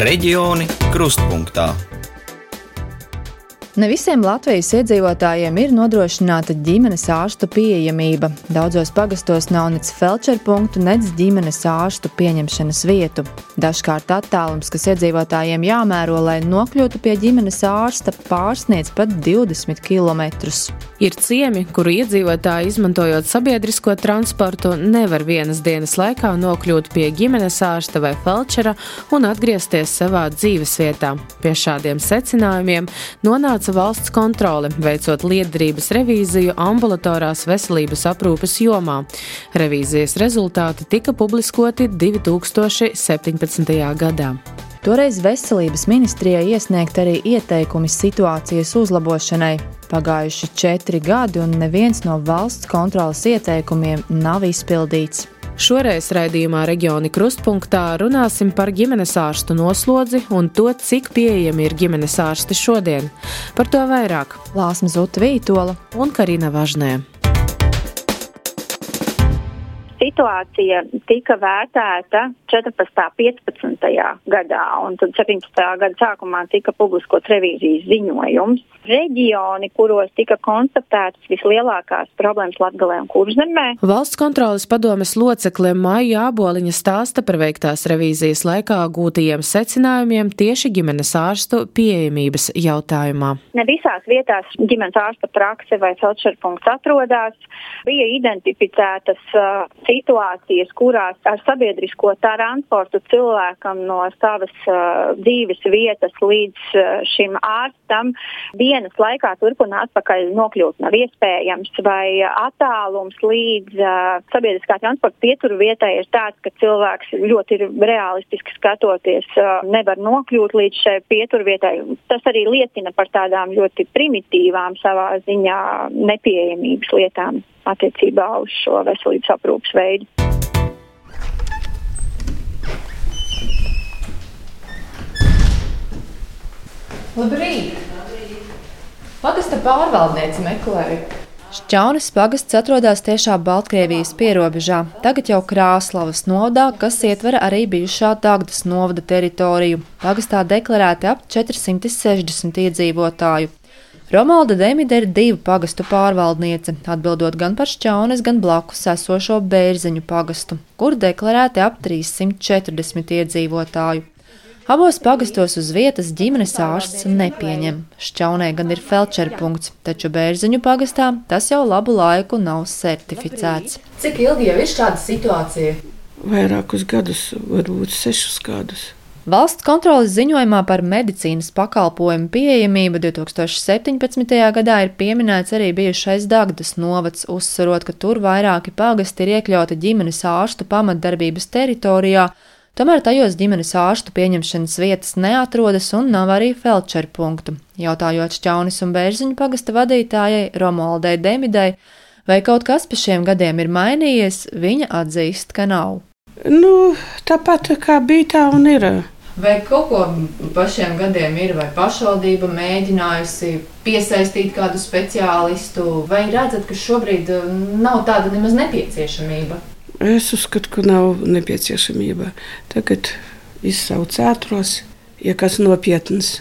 Reģioni krustpunktā. Ne visiem Latvijas iedzīvotājiem ir nodrošināta ģimenes ārstu pieejamība. Daudzos pagastos nav nec felčera punktu, nec ģimenes ārstu pieņemšanas vietu. Dažkārt attālums, kas iedzīvotājiem jāmēro, lai nokļūtu pie ģimenes ārsta, pārsniedz pat 20 km. Ir ciemi, kuru iedzīvotāji, izmantojot sabiedrisko transportu, nevar vienas dienas laikā nokļūt pie ģimenes ārsta vai felčera un atgriezties savā dzīvesvietā. Pie šādiem secinājumiem nonāca veica valsts kontrole, veicot lietderības revīziju ambulatorās veselības aprūpes jomā. Revīzijas rezultāti tika publiskoti 2017. gadā. Toreiz veselības ministrijai iesniegt arī ieteikumi situācijas uzlabošanai. Pagājuši četri gadi, un neviens no valsts kontrolas ieteikumiem nav izpildīts. Šoreiz raidījumā Reģioni Krustpunktā runāsim par ģimenes ārstu noslodzi un to, cik pieejami ir ģimenes ārsti šodien. Par to vairāk Lāsma Zuta Vītola un Karina Važnē situācija tika vērtēta 14. un 15. gadā, un tad 17. gada sākumā tika publiskots revīzijas ziņojums. Reģioni, kuros tika konstatētas vislielākās problēmas Latgalē un Kurzemē. Valsts kontrolas padomes locekle Maija Āboliņa stāsta par veiktās revīzijas laikā gūtajiem secinājumiem tieši ģimenes ārstu pieejamības jautājumā. Ne visās vietās ģimenes ārsta prakse vai felčerpunkts atrodas. Bija identificētas uh, situācijas, kurās ar sabiedrisko transportu cilvēkam no savas uh, dzīves vietas līdz uh, šim ārstam dienas laikā turp un atpakaļ nokļūt nav iespējams, vai attālums līdz uh, sabiedriskā transporta pieturu vietai ir tāds, ka cilvēks ļoti ir realistiski skatoties, uh, nevar nokļūt līdz šai pieturu vietai. Tas arī liecina par tādām ļoti primitīvām savā ziņā nepieejamības lietām attiecībā uz šo veselības aprūpas veidu. Labrīt! Pagasta pārvaldniece meklēja. Šķaunis pagasts atrodas tiešā Baltkrievijas pierobežā, tagad jau Krāslavas novadā, kas ietver arī bijušā Dagdas novada teritoriju. Pagastā deklarēti ap 460 iedzīvotāju. Romalda Demide ir divu pagastu pārvaldniece, atbildot gan par šķaunes, gan blakus esošo bērziņu pagastu, kur deklarēti ap 340 iedzīvotāju. Abos pagastos uz vietas ģimenes ārsts nepieņem. Šķaunē gan ir felčera punkts, taču bērziņu pagastā tas jau labu laiku nav certificēts. Cik ilgi jau ir šāda situācija? Vairākus gadus, varbūt sešus gadus. Valsts kontrolas ziņojumā par medicīnas pakalpojumu pieejamību 2017. gadā ir pieminēts arī bijušais Dagdas novads, uzsverot, ka tur vairāki pagasti ir iekļauti ģimenes ārstu pamatdarbības teritorijā, tomēr tajos ģimenes ārstu pieņemšanas vietas neatrodas un nav arī felčeru punktu. Jautājot Šķaunis un Bērziņu pagasta vadītājai Romualdei Demidai, vai kaut kas pa šiem gadiem ir mainījies, viņa atzīst, ka nav. Nu, tāpat kā bija tā un ir. Vai kaut ko pa šiem gadiem ir, vai pašvaldība mēģinājusi piesaistīt kādu speciālistu, vai redzat, ka šobrīd uh, nav tāda nemaz nepieciešamība? Es uzskatu, ka nav nepieciešamība. Tagad izsauc ātros, ja kas nopietns.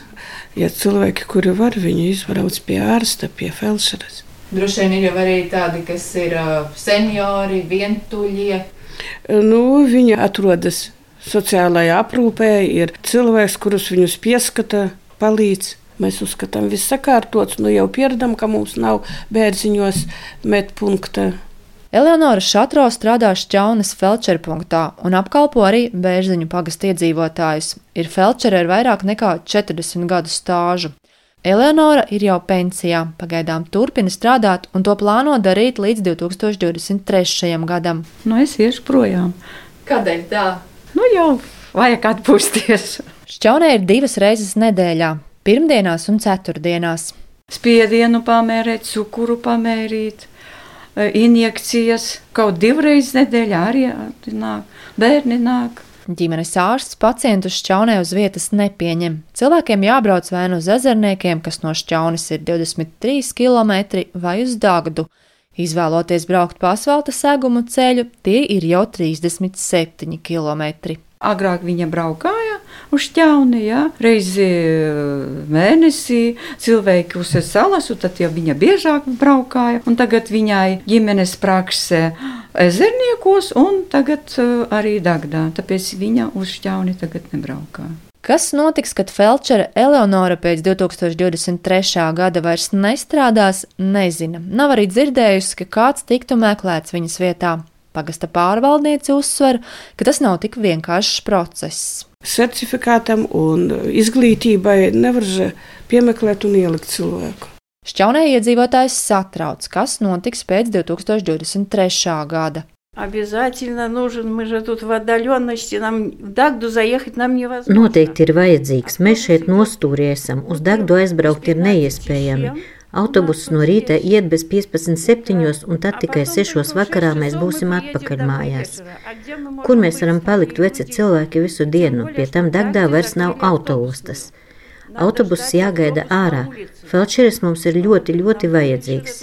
Ja cilvēki, kuri var, viņu izbrauc pie ārsta, pie felšeres. Droši vien ir arī tādi, kas ir uh, seniori, vientuļie Nu, viņi atrodas sociālajā aprūpē, ir cilvēks, kurus viņus pieskata, palīdz. Mēs uzskatām, ka viss sakārtots, nu jau pieredam, ka mums nav bērziņos medpunkta. Eleonora Šatro strādā Šķaunas felčera punktā un apkalpo arī bērziņu pagastu iedzīvotājus. Ir felčere ar vairāk nekā 40 gadu stāžu. Eleonora ir jau pensijā, pagaidām turpina strādāt un to plāno darīt līdz 2023. gadam. Nu, es iešu projām. Kādēļ tā? Nu, jau vajag atpūsties. Šķaunē ir divas reizes nedēļā - pirmdienās un ceturtdienās. Spiedienu pamērīt, cukuru pamērīt, e, injekcijas kaut divreiz nedēļā arī nāk, bērni nāk. Ģimenes ārsts pacientus šķaunē uz vietas nepieņem. Cilvēkiem jābrauc vai nu uz ezerniekiem, kas no šķaunes ir 23 km, vai uz Dagdu. Izvēloties braukt pa asfalta segumu ceļu, tie ir jau 37 km. Agrāk viņa braukāja uz ķauni, jā, reizi eh, mēnesī cilvēki uz salas, un tad jau viņa biežāk braukāja, un tagad viņai ģimenes praksē ezerniekos, un tagad uh, arī Dagdā, tāpēc viņa uz ķauni tagad nebraukā. Kas notiks, kad Felčera Eleonora pēc 2023. gada vairs nestrādās, nezina. Nav arī dzirdējusi, ka kāds tiktu meklēts viņas vietā. Pagasta pārvaldniece uzsver, ka tas nav tik vienkāršs process. Certifikātam un izglītībai nevar piemeklēt un ielikt cilvēku. Šķaunē iedzīvotājs satrauc, kas notiks pēc 2023. gada. Обязательно нужен, мы же тут в отдаленности, нам в Dagdu заехать нам невозможно. Noteikti ir vajadzīgs. Mēs šeit nostūri esam. Uz Dagdu aizbraukt ir neiespējami. Autobuss no rīta iet bez 15.7. un tad tikai 6. vakarā mēs būsim atpakaļ mājās. Kur mēs varam palikt veci cilvēki visu dienu? Pie tam Dagdā vairs nav autoostas. Autobuss jāgaida ārā. Felčeris mums ir ļoti, ļoti vajadzīgs.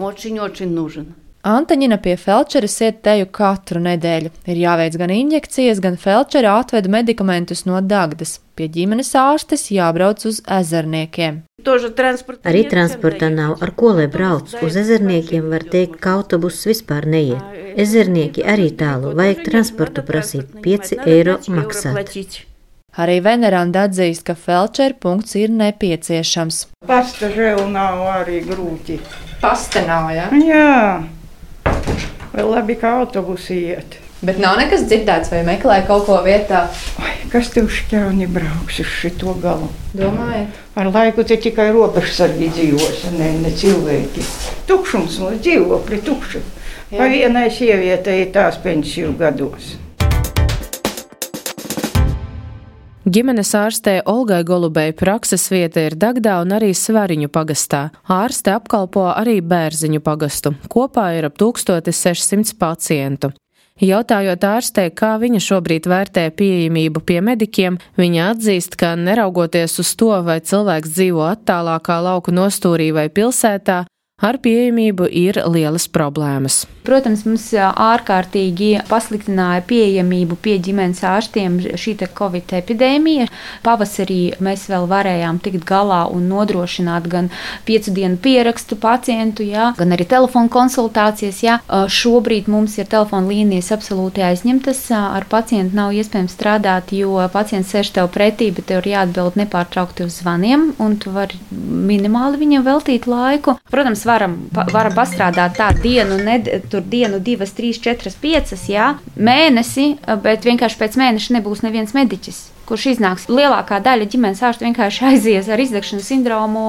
Очень, очень нужен. Antaņina pie felčeres iet teju katru nedēļu. Ir jāveic gan injekcijas, gan felčera atved medikamentus no Dagdas. Pie ģimenes ārstes jābrauc uz ezerniekiem. Arī transporta nav, ar ko lai brauc. Uz ezerniekiem var teikt, ka autobuss vispār neiet. Ezernieki arī tālu, vajag transportu prasīt, 5 eiro maksāt. Arī Veneranda atzīst, ka felčera punkts ir nepieciešams. Pasta žēl nav arī grūti. Pasta nav, jā? Jā. Vēl labi, ka autobusi iet. Bet nav nekas dzirdēts, vai meklē kaut ko vietā. Ai, kas tev šķēni brauks uz šito galu? Domājat? Ar laiku te tikai robežsargi dzīvos, ne, ne cilvēki. Tukšums mūsu dzīvokļi, tukši. Pa vienai sievietei tās pensiju gados. Ģimenes ārstē Olgai Golubei prakses vieta ir Dagdā un arī Svariņu pagastā. Ārste apkalpo arī Bērziņu pagastu. Kopā ir ap 1600 pacientu. Jautājot ārstē, kā viņa šobrīd vērtē pieejamību pie medikiem, viņa atzīst, ka neraugoties uz to, vai cilvēks dzīvo attālākā lauku nostūrī vai pilsētā, Ar pieejamību ir lielas problēmas. Protams, mums ārkārtīgi pasliktināja pieejamību pie ģimenes ārstiem šī Covid epidēmija. Pavasarī mēs vēl varējām tikt galā un nodrošināt gan piecu dienu pierakstu pacientu, jā, gan arī telefonu konsultācijas. Jā. Šobrīd mums ir telefona līnijas absolūti aizņemtas. Ar pacientu nav iespējams strādāt, jo pacients sēž tev pretī, bet tev ir jāatbild nepārtraukti uz zvaniem, un tu vari minimāli viņam veltīt laiku. Protams, varam, pa, varam pastrādāt tādu dienu, ne, tur dienu, divas, trīs, četras, piecas, jā, mēnesi, bet vienkārši pēc mēneša nebūs neviens mediķis kurš iznāks. Lielākā daļa ģimenes ārstu vienkārši aizies ar izdegšanas sindromu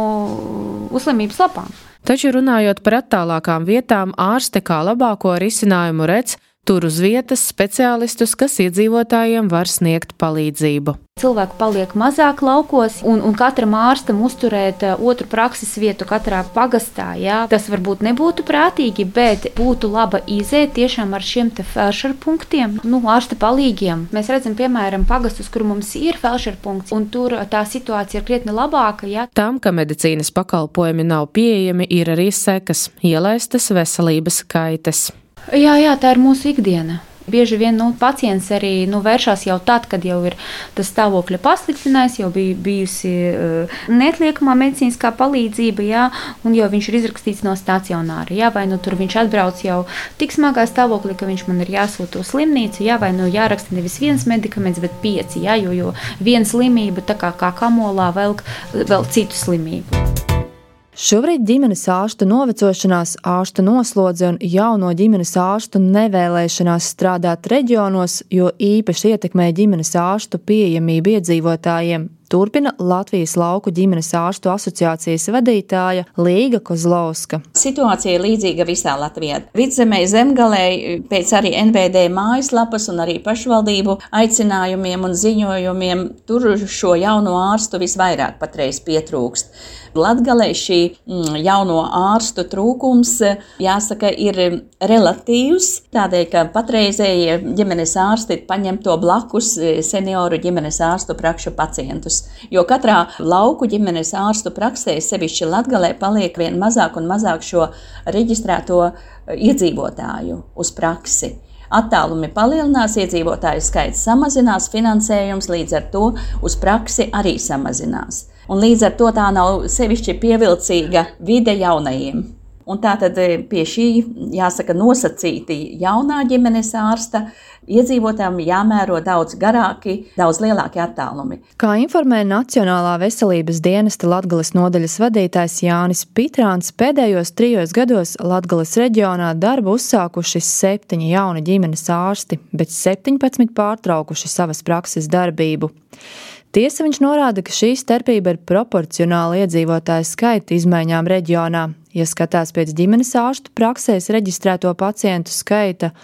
uz slimības lapām. Taču runājot par attālākām vietām, ārste kā labāko risinājumu redz tur uz vietas speciālistus, kas iedzīvotājiem var sniegt palīdzību. Cilvēku paliek mazāk laukos, un, un katram ārstam uzturēt uh, otru prakses vietu katrā pagastā. Jā. Tas varbūt nebūtu prātīgi, bet būtu laba izēja tiešām ar šiem felšeru punktiem, nu, ārsta palīgiem. Mēs redzam, piemēram, pagastus, kur mums ir felšeru punkts, un tur tā situācija ir krietni labāka. Jā. Tam, ka medicīnas pakalpojumi nav pieejami, ir arī sekas - ielaistas veselības kaitas. Jā, jā, tā ir mūsu ikdiena. Bieži vien nu, pacients arī nu, vēršas jau tad, kad jau ir tas stāvokļa pasliktinājis, jau bija bijusi uh, neatliekamā medicīniskā palīdzība, jā, un jau viņš ir izrakstīts no stacionāra. Jā, vai nu tur viņš atbrauc jau tik smagā stāvoklī, ka viņš man ir jāsūta uz slimnīcu, jā, vai nu jāraksta nevis viens medikaments, bet pieci, jā, jo, jo viena slimība tā kā, kā kamolā velk vēl citu slimību. Šobrīd ģimenes ārstu novecošanās, ārsta noslodze un jauno ģimenes ārstu nevēlēšanās strādāt reģionos, jo īpaši ietekmē ģimenes ārstu pieejamību iedzīvotājiem, Turpina Latvijas lauku ģimenes ārstu asociācijas vadītāja Līga Kozlovska. Situācija ir līdzīga visā Latvijā. Vidzemē zemgalē pēc arī NVD mājaslapas un arī pašvaldību aicinājumiem un ziņojumiem tur šo jauno ārstu visvairāk patreiz pietrūkst. Latgalē šī mm, jauno ārstu trūkums, jāsaka, ir relatīvs, tādēļ, ka patreizējie ģimenes ārsti paņem to blakus senioru ģimenes ārstu prakšu pacientus ārstus, jo katrā lauku ģimenes ārstu praksē, sevišķi Latgalē, paliek vien mazāk un mazāk šo reģistrēto iedzīvotāju uz praksi. Attālumi palielinās, iedzīvotāju skaits samazinās, finansējums līdz ar to uz praksi arī samazinās. Un līdz ar to tā nav sevišķi pievilcīga vide jaunajiem. Un tā tad eh, pie šī, jāsaka, nosacīti jaunā ģimenes ārsta iedzīvotājiem jāmēro daudz garāki, daudz lielāki attālumi. Kā informē Nacionālā veselības dienesta Latgales nodaļas vadītājs Jānis Pitrāns, pēdējos trijos gados Latgales reģionā darbu uzsākuši septiņi jauni ģimenes ārsti, bet 17 pārtraukuši savas prakses darbību. Tiesa viņš norāda, ka šī starpība ir proporcionāla iedzīvotāju skaita izmaiņām reģionā, Ja skatās pēc ģimenes ārstu praksēs reģistrēto pacientu skaita,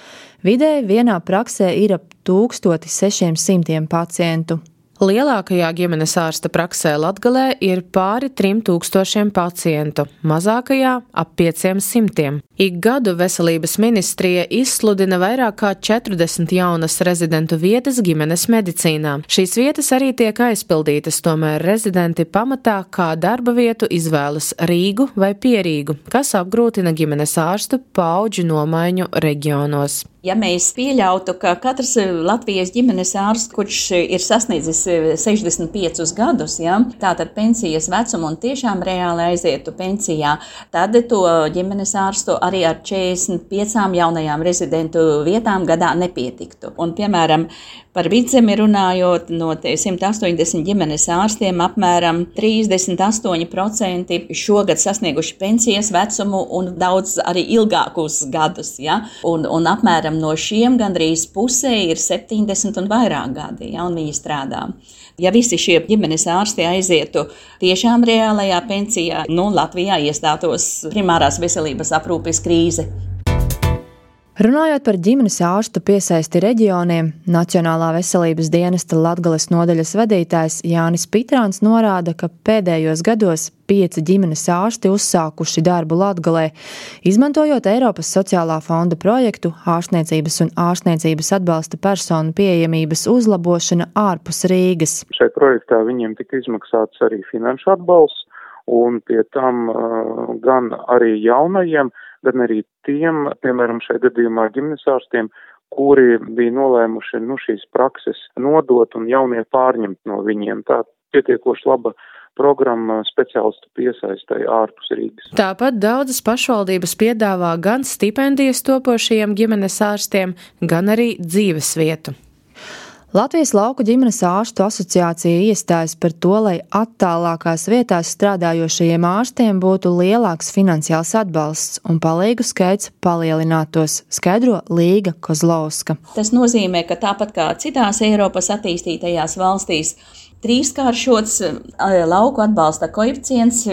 vidēji vienā praksē ir ap 1600 pacientu. Lielākajā ģimenes ārsta praksē Latgalē ir pāri 3000 pacientu, mazākajā ap 500. Ik gadu veselības ministrija izsludina vairāk kā 40 jaunas rezidentu vietas ģimenes medicīnā. Šīs vietas arī tiek aizpildītas, tomēr rezidenti pamatā kā darba vietu izvēlas Rīgu vai Pierīgu, kas apgrūtina ģimenes ārstu pauģu nomaiņu reģionos. Ja mēs pieļautu, ka katrs Latvijas ģimenes ārsts, kurš ir sasniedzis 65 gadus, ja, tātad pensijas vecumu un tiešām reāli aizietu pensijā, tad to ģimenes ārstu arī ar 45 jaunajām rezidentu vietām gadā nepietiktu. Un, piemēram, Par vidzemi runājot, no 180 ģimenes ārstiem apmēram 38% šogad sasnieguši pensijas vecumu un daudz arī ilgākus gadus. Ja? Un, un apmēram no šiem gandrīz pusē ir 70 un vairāk gadi, ja? un viņi strādā. Ja visi šie ģimenes ārsti aizietu tiešām reālajā pensijā, nu, Latvijā iestātos primārās veselības aprūpes krīze. Runājot par ģimenes ārstu piesaisti reģioniem, Nacionālā veselības dienesta Latgales nodaļas vadītājs Jānis Pitrāns norāda, ka pēdējos gados pieci ģimenes ārsti uzsākuši darbu Latgalē, izmantojot Eiropas sociālā fonda projektu ārstniecības un ārstniecības atbalsta personu pieejamības uzlabošana ārpus Rīgas. Šai projektā viņiem tika izmaksāts arī finanšu atbalsts, un pie tam uh, gan arī jaunajiem, gan arī tiem, piemēram, šajā gadījumā ģimenes ārstiem, kuri bija nolēmuši nu, šīs prakses nodot un jaunie pārņemt no viņiem. Tā pietiekoši laba programma speciālistu piesaistai ārpus Rīgas. Tāpat daudzas pašvaldības piedāvā gan stipendijas topošajiem ģimenes ārstiem, gan arī dzīves vietu. Latvijas lauku ģimenes ārstu asociācija iestājas par to, lai attālākās vietās strādājošajiem ārstiem būtu lielāks finansiāls atbalsts un palīgu skaits palielinātos, skaidro Līga Kozlovska. Tas nozīmē, ka tāpat kā citās Eiropas attīstītajās valstīs, trīskāršots lauku atbalsta koeficients,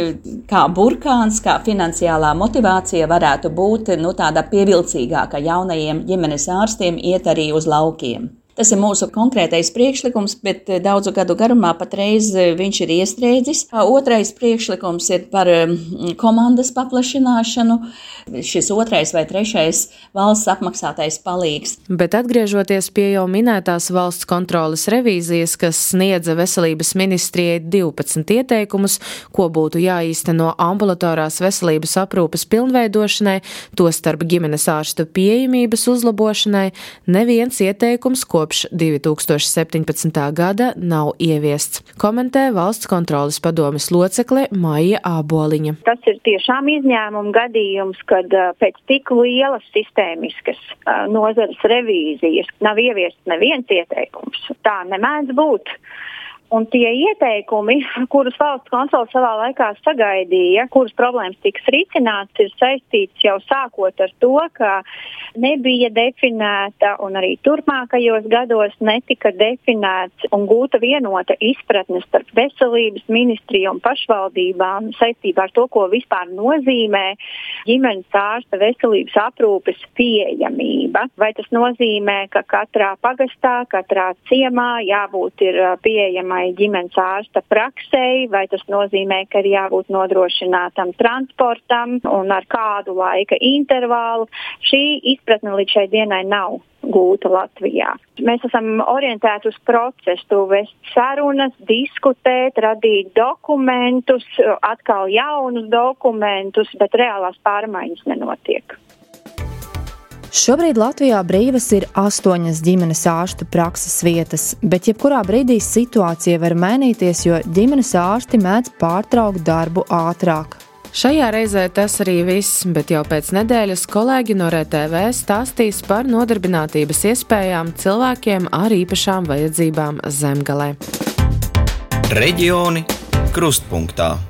kā burkāns, kā finansiālā motivācija varētu būt nu, tāda pievilcīgāka jaunajiem ģimenes ārstiem iet arī uz laukiem. Tas ir mūsu konkrētais priekšlikums, bet eh, daudzu gadu garumā patreiz eh, viņš ir iestrēdzis. Otrais priekšlikums ir par komandas paplašināšanu. Šis otrais vai trešais valsts apmaksātais palīgs. Bet atgriežoties pie jau minētās valsts kontrolas revīzijas, kas sniedza veselības ministrijai 12 ieteikumus, ko būtu jāīsteno ambulatorās veselības aprūpes pilnveidošanai, tostarp ģimenes ārstu pieejamības uzlabošanai, neviens ieteikums, ko kopš 2017. gada nav ieviests, komentē valsts kontrolas padomes locekle Maija Āboliņa. Tas ir tiešām izņēmuma gadījums, kad pēc tik lielas sistēmiskas nozares revīzijas nav ieviests neviens ieteikums. Tā nemēdz būt. Un tie ieteikumi, kurus valsts konsola savā laikā sagaidīja, kuras problēmas tiks risināts, ir saistīts jau sākot ar to, ka nebija definēta un arī turpmākajos gados netika definēts un gūta vienota izpratne starp veselības ministriju un pašvaldībām saistībā ar to, ko vispār nozīmē ģimenes ārsta veselības aprūpes pieejamība. Vai tas nozīmē, ka katrā pagastā, katrā ciemā jābūt ir pieejamai pieejamai ģimenes ārsta praksei, vai tas nozīmē, ka ir jābūt nodrošinātam transportam un ar kādu laika intervālu. Šī izpratne līdz šai dienai nav gūta Latvijā. Mēs esam orientēti uz procesu, vest sarunas, diskutēt, radīt dokumentus, atkal jaunus dokumentus, bet reālās pārmaiņas nenotiek. Šobrīd Latvijā brīvas ir astoņas ģimenes ārstu prakses vietas, bet jebkurā brīdī situācija var mainīties, jo ģimenes ārsti mēdz pārtraukt darbu ātrāk. Šajā reizē tas arī viss, bet jau pēc nedēļas kolēģi no RTV stāstīs par nodarbinātības iespējām cilvēkiem ar īpašām vajadzībām zemgalē. Reģioni krustpunktā.